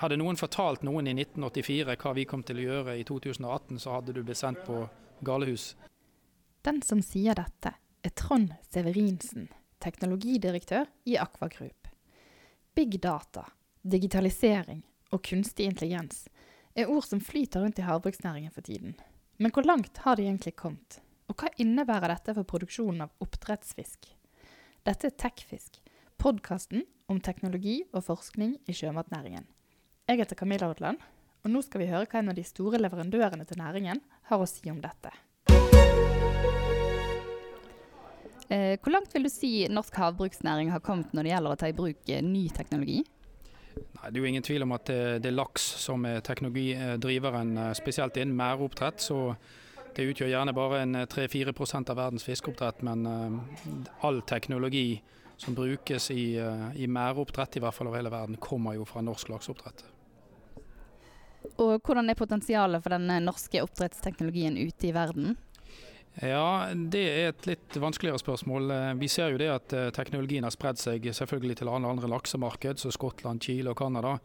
hadde noen fortalt noen i 1984 hva vi kom til å gjøre i 2018, så hadde du blitt sendt på galehus. Den som sier dette, er Trond Severinsen, teknologidirektør i Aqua Group. Big data, digitalisering og kunstig intelligens er ord som flyter rundt i havbruksnæringen for tiden. Men hvor langt har de egentlig kommet? Og hva innebærer dette for produksjonen av oppdrettsfisk? Dette er Tekfisk, podkasten om teknologi og forskning i sjømatnæringen. Jeg heter Camilla Odland, og nå skal vi høre hva en av de store leverandørene til næringen har å si om dette. Eh, hvor langt vil du si norsk havbruksnæring har kommet når det gjelder å ta i bruk eh, ny teknologi? Nei, det er jo ingen tvil om at det, det er laks som er teknologidriveren, eh, spesielt innen merdeoppdrett. Så det utgjør gjerne bare en 3-4% av verdens fiskeoppdrett, men all teknologi som brukes i, i merdeoppdrett, i hvert fall over hele verden, kommer jo fra norsk lakseoppdrett. Og hvordan er potensialet for den norske oppdrettsteknologien ute i verden? Ja, Det er et litt vanskeligere spørsmål. Eh, vi ser jo det at eh, teknologien har spredd seg selvfølgelig til alle andre laksemarked, som Skottland, Chile og Canada.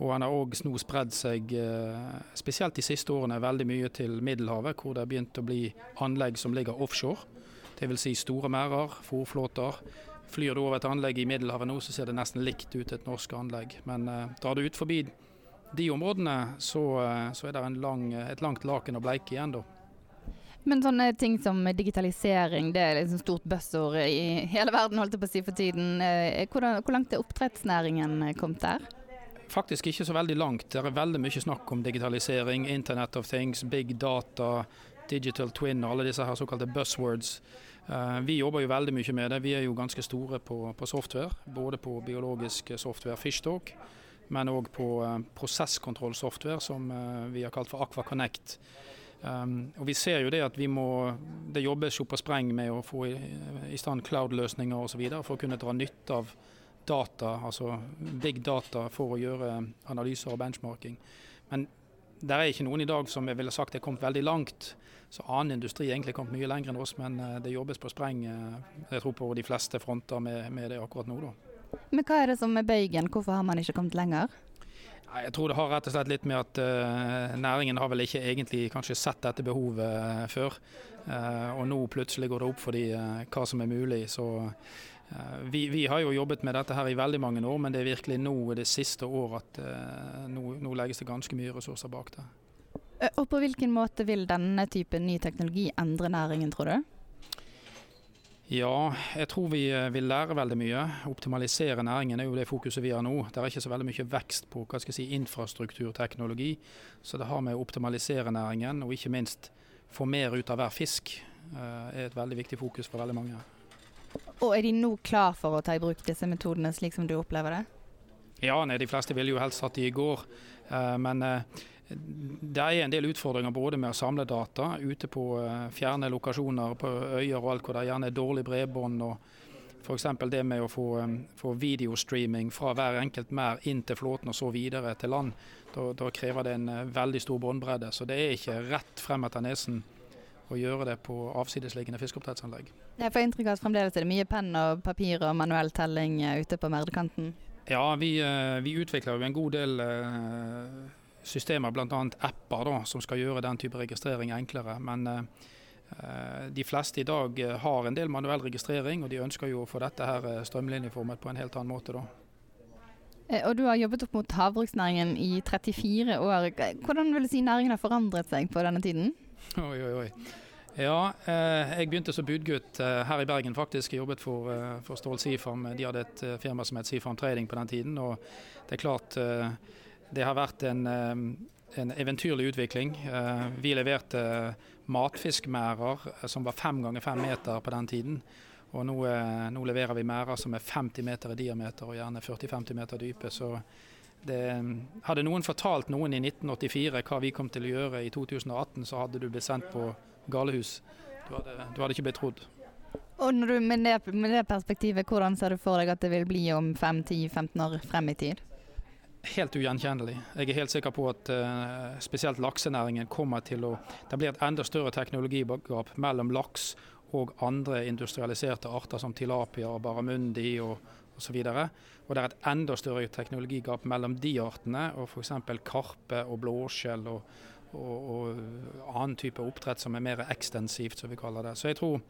Og den har òg nå spredd seg, eh, spesielt de siste årene, veldig mye til Middelhavet, hvor det har begynt å bli anlegg som ligger offshore. Dvs. Si store merder, fòrflåter. Flyr du over et anlegg i Middelhavet nå, så ser det nesten likt ut et norsk anlegg. Men drar du ut forbi de områdene, så, så er det lang, et langt laken å bleike igjen da. Men sånne ting som digitalisering, det er liksom stort buzzord i hele verden holdt jeg på å si for tiden. Eh, hvordan, hvor langt er oppdrettsnæringen kommet der? Faktisk ikke så veldig langt. Det er veldig mye snakk om digitalisering, Internet of things, big data, digital twin og alle disse her såkalte buzzwords. Eh, vi jobber jo veldig mye med det. Vi er jo ganske store på, på software. Både på biologisk software, Fishtalk, men òg på uh, prosesskontrollsoftware som vi har kalt for Aqua Connect. Um, og Vi ser jo det at vi må, det jobbes jo på spreng med å få i, i stand cloud-løsninger osv. for å kunne dra nytte av data, altså big data, for å gjøre analyser og benchmarking. Men det er ikke noen i dag som jeg ville sagt er kommet veldig langt. Så annen industri er egentlig kommet mye lenger enn oss, men uh, det jobbes på spreng jeg tror på de fleste fronter med, med det akkurat nå. da. Men hva er det som er bøygen, hvorfor har man ikke kommet lenger? Jeg tror det har rett og slett litt med at uh, næringen har vel ikke egentlig kanskje sett dette behovet uh, før. Uh, og nå plutselig går det opp for de hva som er mulig. Så vi, vi, har jo jobbet med dette her i veldig mange år, men det er virkelig nå det siste året at nå, nå, legges det ganske mye ressurser bak det. Og På hvilken måte vil denne typen ny teknologi endre næringen, tror du? Ja, jeg tror vi eh, vil lære veldig mye. Optimalisere næringen er jo det fokuset vi har nå. Det er ikke så veldig mye vekst på hva skal jeg si, infrastrukturteknologi. Så det har med å optimalisere næringen, og ikke minst få mer ut av hver fisk, eh, er et veldig viktig fokus for veldig mange. Og Er de nå klar for å ta i bruk disse metodene slik som du opplever det? Ja, nei, de fleste ville jo helst hatt de i går. Eh, men det er en del utfordringer både med å samle data ute på eh, fjerne lokasjoner, på øyer og alt hvor det gjerne er dårlig bredbånd. og F.eks. det med å få, eh, få, videostreaming fra hver enkelt mer inn til flåten og så videre til land. Da, da krever det en eh, veldig stor båndbredde. Så det er ikke rett frem etter nesen å gjøre det på avsidesliggende fiskeoppdrettsanlegg. Jeg får inntrykk av at fremdeles er det mye penn og papir og manuell telling ute på merdekanten? Ja, vi, vi utvikler jo en god del systemer, bl.a. apper, da, som skal gjøre den type registrering enklere. Men uh, de fleste i dag eh, har en del manuell registrering, og de ønsker jo å få dette her strømlinjeformet på en helt annen måte. da. Og Du har jobbet opp mot havbruksnæringen i 34 år. Hvordan vil du si næringen har forandret seg på denne tiden? Oi, oi, oi. Ja, eh, jeg begynte som budgutt eh, her i Bergen faktisk. Jeg jobbet for, eh, for Stål Sifam. De hadde et firma som het Sifam Trading på den tiden. og det er klart det har vært en, en eventyrlig utvikling. Eh, vi leverte matfiskmerder eh, som var fem ganger fem meter på den tiden. Og nå, eh, nå leverer vi merder som er 50 meter i diameter og gjerne 40-50 meter dype. Så det, hadde noen fortalt noen i 1984 hva vi kom til å gjøre i 2018, så hadde du blitt sendt på galehus. Du hadde, du hadde ikke blitt trodd. Og du, med, det, med det perspektivet, hvordan ser du for deg at det vil bli om 5-10-15 år frem i tid? Helt ugjenkjennelig. Jeg er helt sikker på at uh, spesielt laksenæringen kommer til å Det blir et enda større teknologigap mellom laks og andre industrialiserte arter som tilapia, baramundi og, osv. Og det er et enda større teknologigap mellom de artene og f.eks. karpe og blåskjell og, og, og annen type oppdrett som er mer ekstensivt, som vi kaller det. Så jeg tror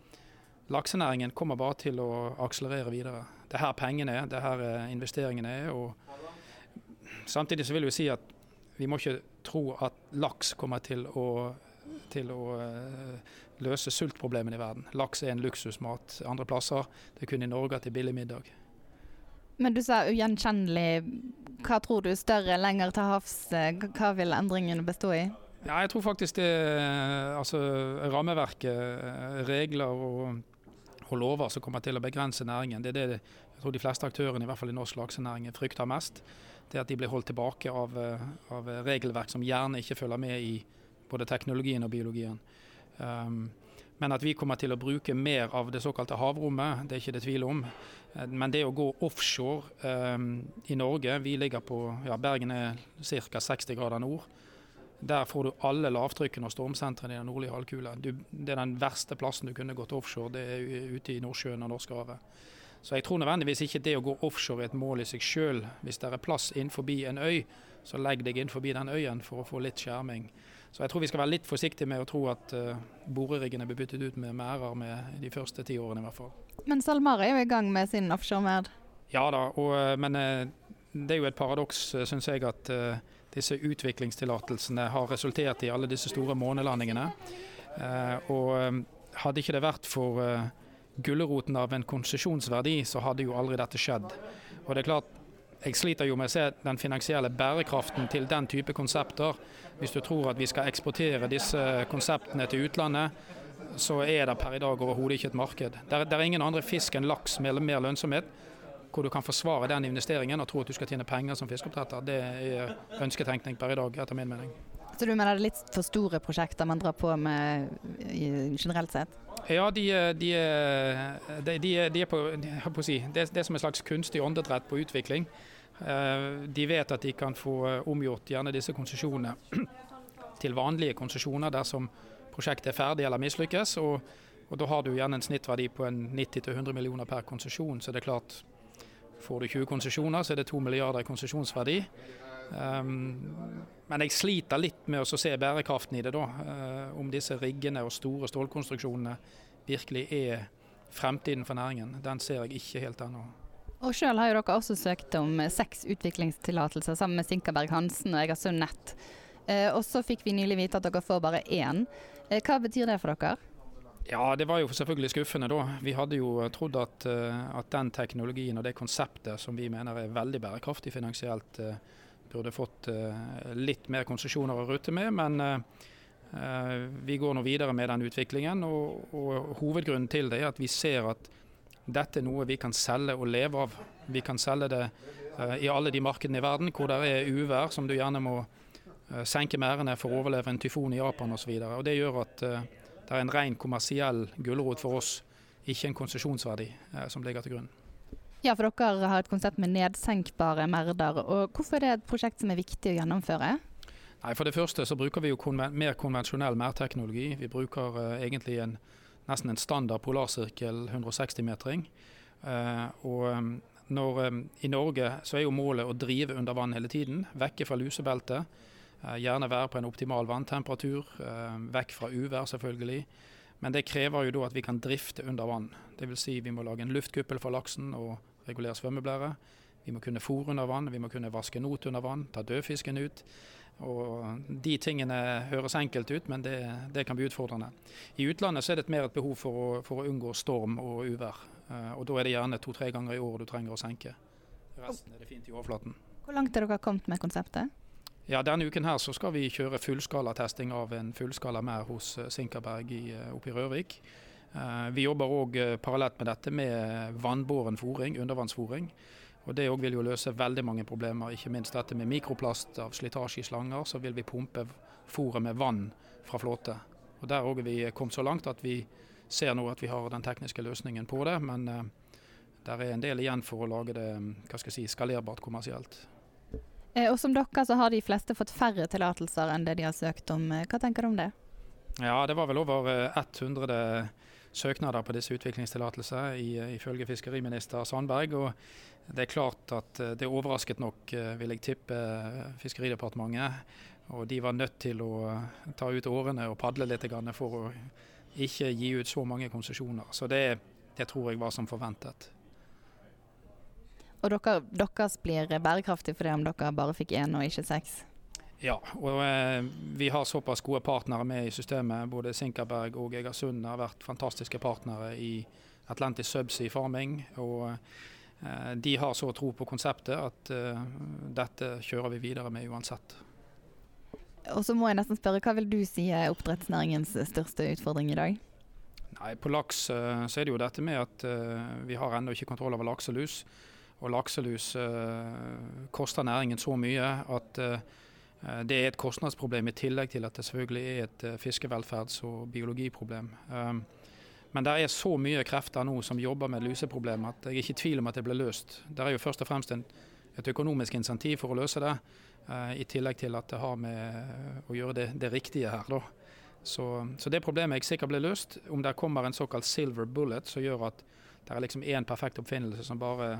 laksenæringen kommer bare til å akselerere videre. Det er her pengene er, det er her eh, investeringene er. og Samtidig så vil vi si at vi må ikke tro at laks kommer til å, til å uh, løse sultproblemene i verden. Laks er en luksusmat andre plasser. Det er kun i Norge at det er billig middag. Men du sa ugjenkjennelig. Hva tror du større, lenger til havs? Hva vil endringene bestå i? Ja, jeg tror faktisk det altså rammeverket, regler og, og, lover som kommer til å begrense næringen. Det er det jeg tror de fleste aktørene, i hvert fall i norsk laksenæring, frykter mest. Det at de blir holdt tilbake av, av regelverk som gjerne ikke følger med i både teknologien og biologien. Um, men at vi kommer til å bruke mer av det såkalte havrommet, det er ikke det tvil om. Eh, men det å gå offshore um, i Norge, vi ligger på ja, Bergen er ca. 60 grader nord. Der får du alle lavtrykkene og stormsentrene i den nordlige halvkule. Det er den verste plassen du kunne gått offshore, det er ute i Nordsjøen og Norskehavet. Så jeg tror nødvendigvis ikke det å gå offshore er et mål i seg sjøl. Hvis det er plass innenfor en øy, så legg deg innenfor den øyen for å få litt skjerming. Så jeg tror vi skal være litt forsiktige med å tro at uh, boreriggene blir byttet ut med merder med de første ti årene i hvert fall. Men SalMar er jo i gang med sin offshore-merd? Ja da, og, eh, men uh, det er jo et paradoks, syns jeg, at uh, disse utviklingstillatelsene har resultert i alle disse store månelandingene. og hadde ikke det vært for gulroten av en konsesjonsverdi, så hadde jo aldri dette skjedd. Og det er klart, jeg sliter jo med å se den finansielle bærekraften til den type konsepter. Hvis du tror at vi skal eksportere disse konseptene til utlandet, så er det per i dag overhodet ikke et marked. Det er, ingen andre fisk enn laks med mer lønnsomhet hvor du kan forsvare den investeringen og tro at du skal tjene penger som fiskeoppdretter. Det er ønsketenkning per i dag, etter min mening. Så du mener det er litt for store prosjekter man drar på med generelt sett? Ja, de, de, de, de er på, på si, det, det, er som en slags kunstig åndedrett på utvikling. Eh, de vet at de kan få eh, omgjort gjerne disse konsesjonene til vanlige konsesjoner dersom prosjektet er ferdig eller mislykkes. Og, og, da har du gjerne en snittverdi på 90-100 millioner per konsesjon. Så det er klart, får du 20 konsesjoner, så er det 2 milliarder i konsesjonsverdi. Um, men jeg sliter litt med å se bærekraften i det, da. Uh, om disse riggene og store stålkonstruksjonene virkelig er fremtiden for næringen. Den ser jeg ikke helt ennå. Og Sjøl har jo dere også søkt om eh, seks utviklingstillatelser sammen med Sinkaberg Hansen og Egersund Nett. Eh, og så fikk vi nylig vite at dere får bare én. Eh, hva betyr det for dere? Ja, Det var jo selvfølgelig skuffende da. Vi hadde jo trodd at, at, den teknologien og det konseptet som vi mener er veldig bærekraftig finansielt, burde fått uh, litt mer konsesjoner å rute med. Men vi går nå videre med den utviklingen. Og, og Hovedgrunnen til det er at vi ser at dette er noe vi kan selge og leve av. Vi kan selge det i alle de markedene i verden hvor det er uvær som du gjerne må senke merdene for å overleve en tyfon i Japan osv. Det gjør at det er en ren kommersiell gulrot for oss, ikke en konsesjonsverdi som ligger til grunn. Ja, for dere har et konsept med nedsenkbare merder. og Hvorfor er det et prosjekt som er viktig å gjennomføre? Nei, For det første så bruker vi jo konven mer konvensjonell merdteknologi. Vi bruker egentlig en nesten en standard polarsirkel 160-metring. Uh, og um, når, um, I Norge så er jo målet å drive under vann hele tiden, vekke fra lusebeltet. Uh, gjerne være på en optimal vanntemperatur, uh, vekk fra uvær selvfølgelig. Men det krever jo da at vi kan drifte under vann. Dvs. Si vi må lage en luftkuppel for laksen og regulere svømmeblære. Vi må kunne fôre under vann, vi må kunne vaske not under vann, ta dødfisken ut. Og De tingene høres enkelt ut, men det, det, kan bli utfordrende. I utlandet så er det mer et behov for å, for å unngå storm og uvær. Uh, og Da er det gjerne to-tre ganger i året du trenger å senke. Resten er det fint i overflaten. Hvor langt har dere kommet med konseptet? Ja, Denne uken her så skal vi kjøre fullskalatesting av en fullskala mer hos uh, Sinkaberg i, uh, oppe i Rørvik. Vi jobber òg parallelt med dette med vannbåren fòring, undervannsfòring. Og Det vil jo løse veldig mange problemer, ikke minst dette med mikroplast av slitasje i slanger. Så vil vi pumpe fôret med vann fra flåte. Og Der òg er vi kommet så langt at vi ser nå at vi har den tekniske løsningen på det. Men det der er en del igjen for å lage det hva skal jeg si, skalerbart kommersielt. Eh, og Som dere så har de fleste fått færre tillatelser enn det de har søkt om. Eh, hva tenker du om det? Ja, Det var vel over 100 søknader på disse utviklingstillatelser, ifølge fiskeriminister Sandberg. og det er klart at det overrasket nok, vil jeg tippe, Fiskeridepartementet. Og de var nødt til å ta ut årene og padle litt for å ikke gi ut så mange konsesjoner. Så det, det tror jeg var som forventet. Og dere, deres blir bærekraftig fordi om dere bare fikk én og ikke seks? Ja, og eh, vi har såpass gode partnere med i systemet. Både Sinkaberg og Egersund har vært fantastiske partnere i Atlantis Subsea Farming. Og eh, de har så tro på konseptet at eh, dette kjører vi videre med uansett. Og så må jeg nesten spørre, Hva vil du si er oppdrettsnæringens største utfordring i dag? Nei, På laks eh, så er det jo dette med at uh, vi har ennå ikke kontroll over lakselus. Og lakselus uh, koster næringen så mye at det er et kostnadsproblem i tillegg til at det selvfølgelig er et fiskevelferds- og biologiproblem. Um, men det er så mye krefter nå som jobber med luseproblemet at jeg er ikke i tvil om at det blir løst. Det er jo først og fremst en, et økonomisk insentiv for å løse det. I tillegg til at det har med å gjøre det, det riktige her. da. Så, så, det problemet er jeg sikkert blir løst. Om det kommer en såkalt silver bullet som gjør at det er liksom én perfekt oppfinnelse som bare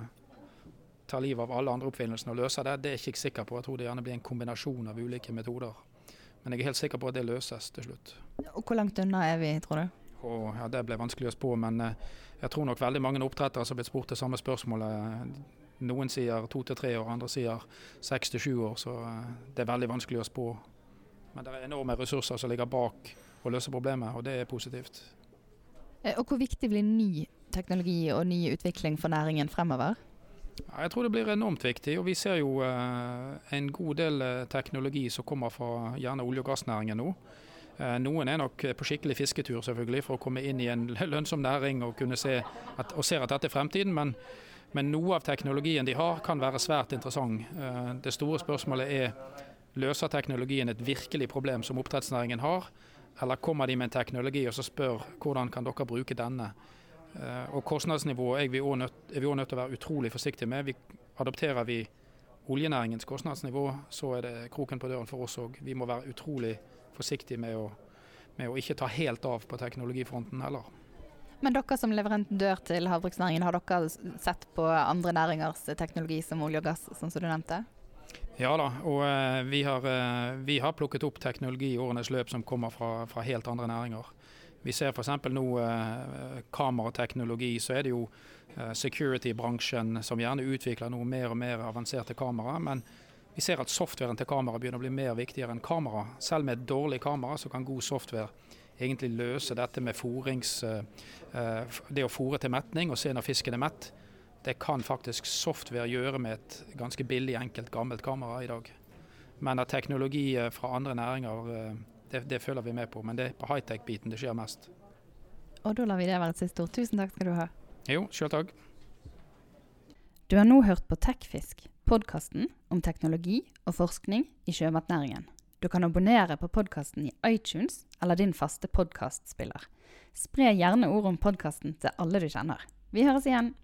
tar livet av alle andre oppfinnelsene og løser det, det er jeg ikke sikker på. Jeg tror det gjerne blir en kombinasjon av ulike metoder. Men jeg er helt sikker på at det løses til slutt. Og Hvor langt unna er vi, tror du? Og, ja, Det ble vanskelig å spå, men uh, jeg tror nok veldig mange oppdrettere som har blitt spurt det samme spørsmålet. Noen sier to til tre år, andre sier seks til sju år. Så uh, det er veldig vanskelig å spå men det er enorme ressurser som ligger bak å løse problemet, og det er positivt. Eh, og Hvor viktig blir ny teknologi og ny utvikling for næringen fremover? Jeg tror det blir enormt viktig. og Vi ser jo eh, en god del eh, teknologi som kommer fra gjerne olje- og gassnæringen nå. Noen er nok på skikkelig fisketur selvfølgelig for å komme inn i en lønnsom næring og kunne se at, og ser at dette er fremtiden. Men, men noe av teknologien de har kan være svært interessant. Det store spørsmålet er Løser teknologien et virkelig problem som oppdrettsnæringen har, eller kommer de med en teknologi og så spør hvordan kan dere bruke denne? Eh, og Kostnadsnivået er vi òg nødt, nødt, til å være utrolig forsiktige med. Vi, adopterer vi oljenæringens kostnadsnivå, så er det kroken på døren for oss òg. Vi må være utrolig forsiktige med å, med å ikke ta helt av på teknologifronten heller. Men dere som leverandør til havbruksnæringen, har dere sett på andre næringers teknologi som olje og gass, sånn som du nevnte? Ja da, og uh, vi, har, uh, vi, har, plukket opp teknologi i årenes løp som kommer fra, fra helt andre næringer. Vi ser f.eks. nå eh, kamerateknologi, så er det jo security-bransjen som gjerne utvikler noe mer og mer avanserte kamera. Men vi ser at softwaren til kamera begynner å bli mer viktigere enn kamera. Selv med et dårlig kamera så kan god software egentlig løse dette med forings, det å fòre til metning og se når fisken er mett. Det kan faktisk software gjøre med et ganske billig, enkelt, gammelt kamera i dag. Men at teknologi eh, fra andre næringer, eh, det, det følger vi med på. Men det er på high-tech-biten det skjer mest. Og da lar vi det være et siste ord. Tusen takk skal du ha. Jo, sjøl takk. Du har nå hørt på Tekfisk, podkasten om teknologi og forskning i sjømatnæringen. Du kan abonnere på podkasten i iTunes eller din faste podkastspiller. Spre gjerne ord om podkasten til alle du kjenner. Vi høres igjen.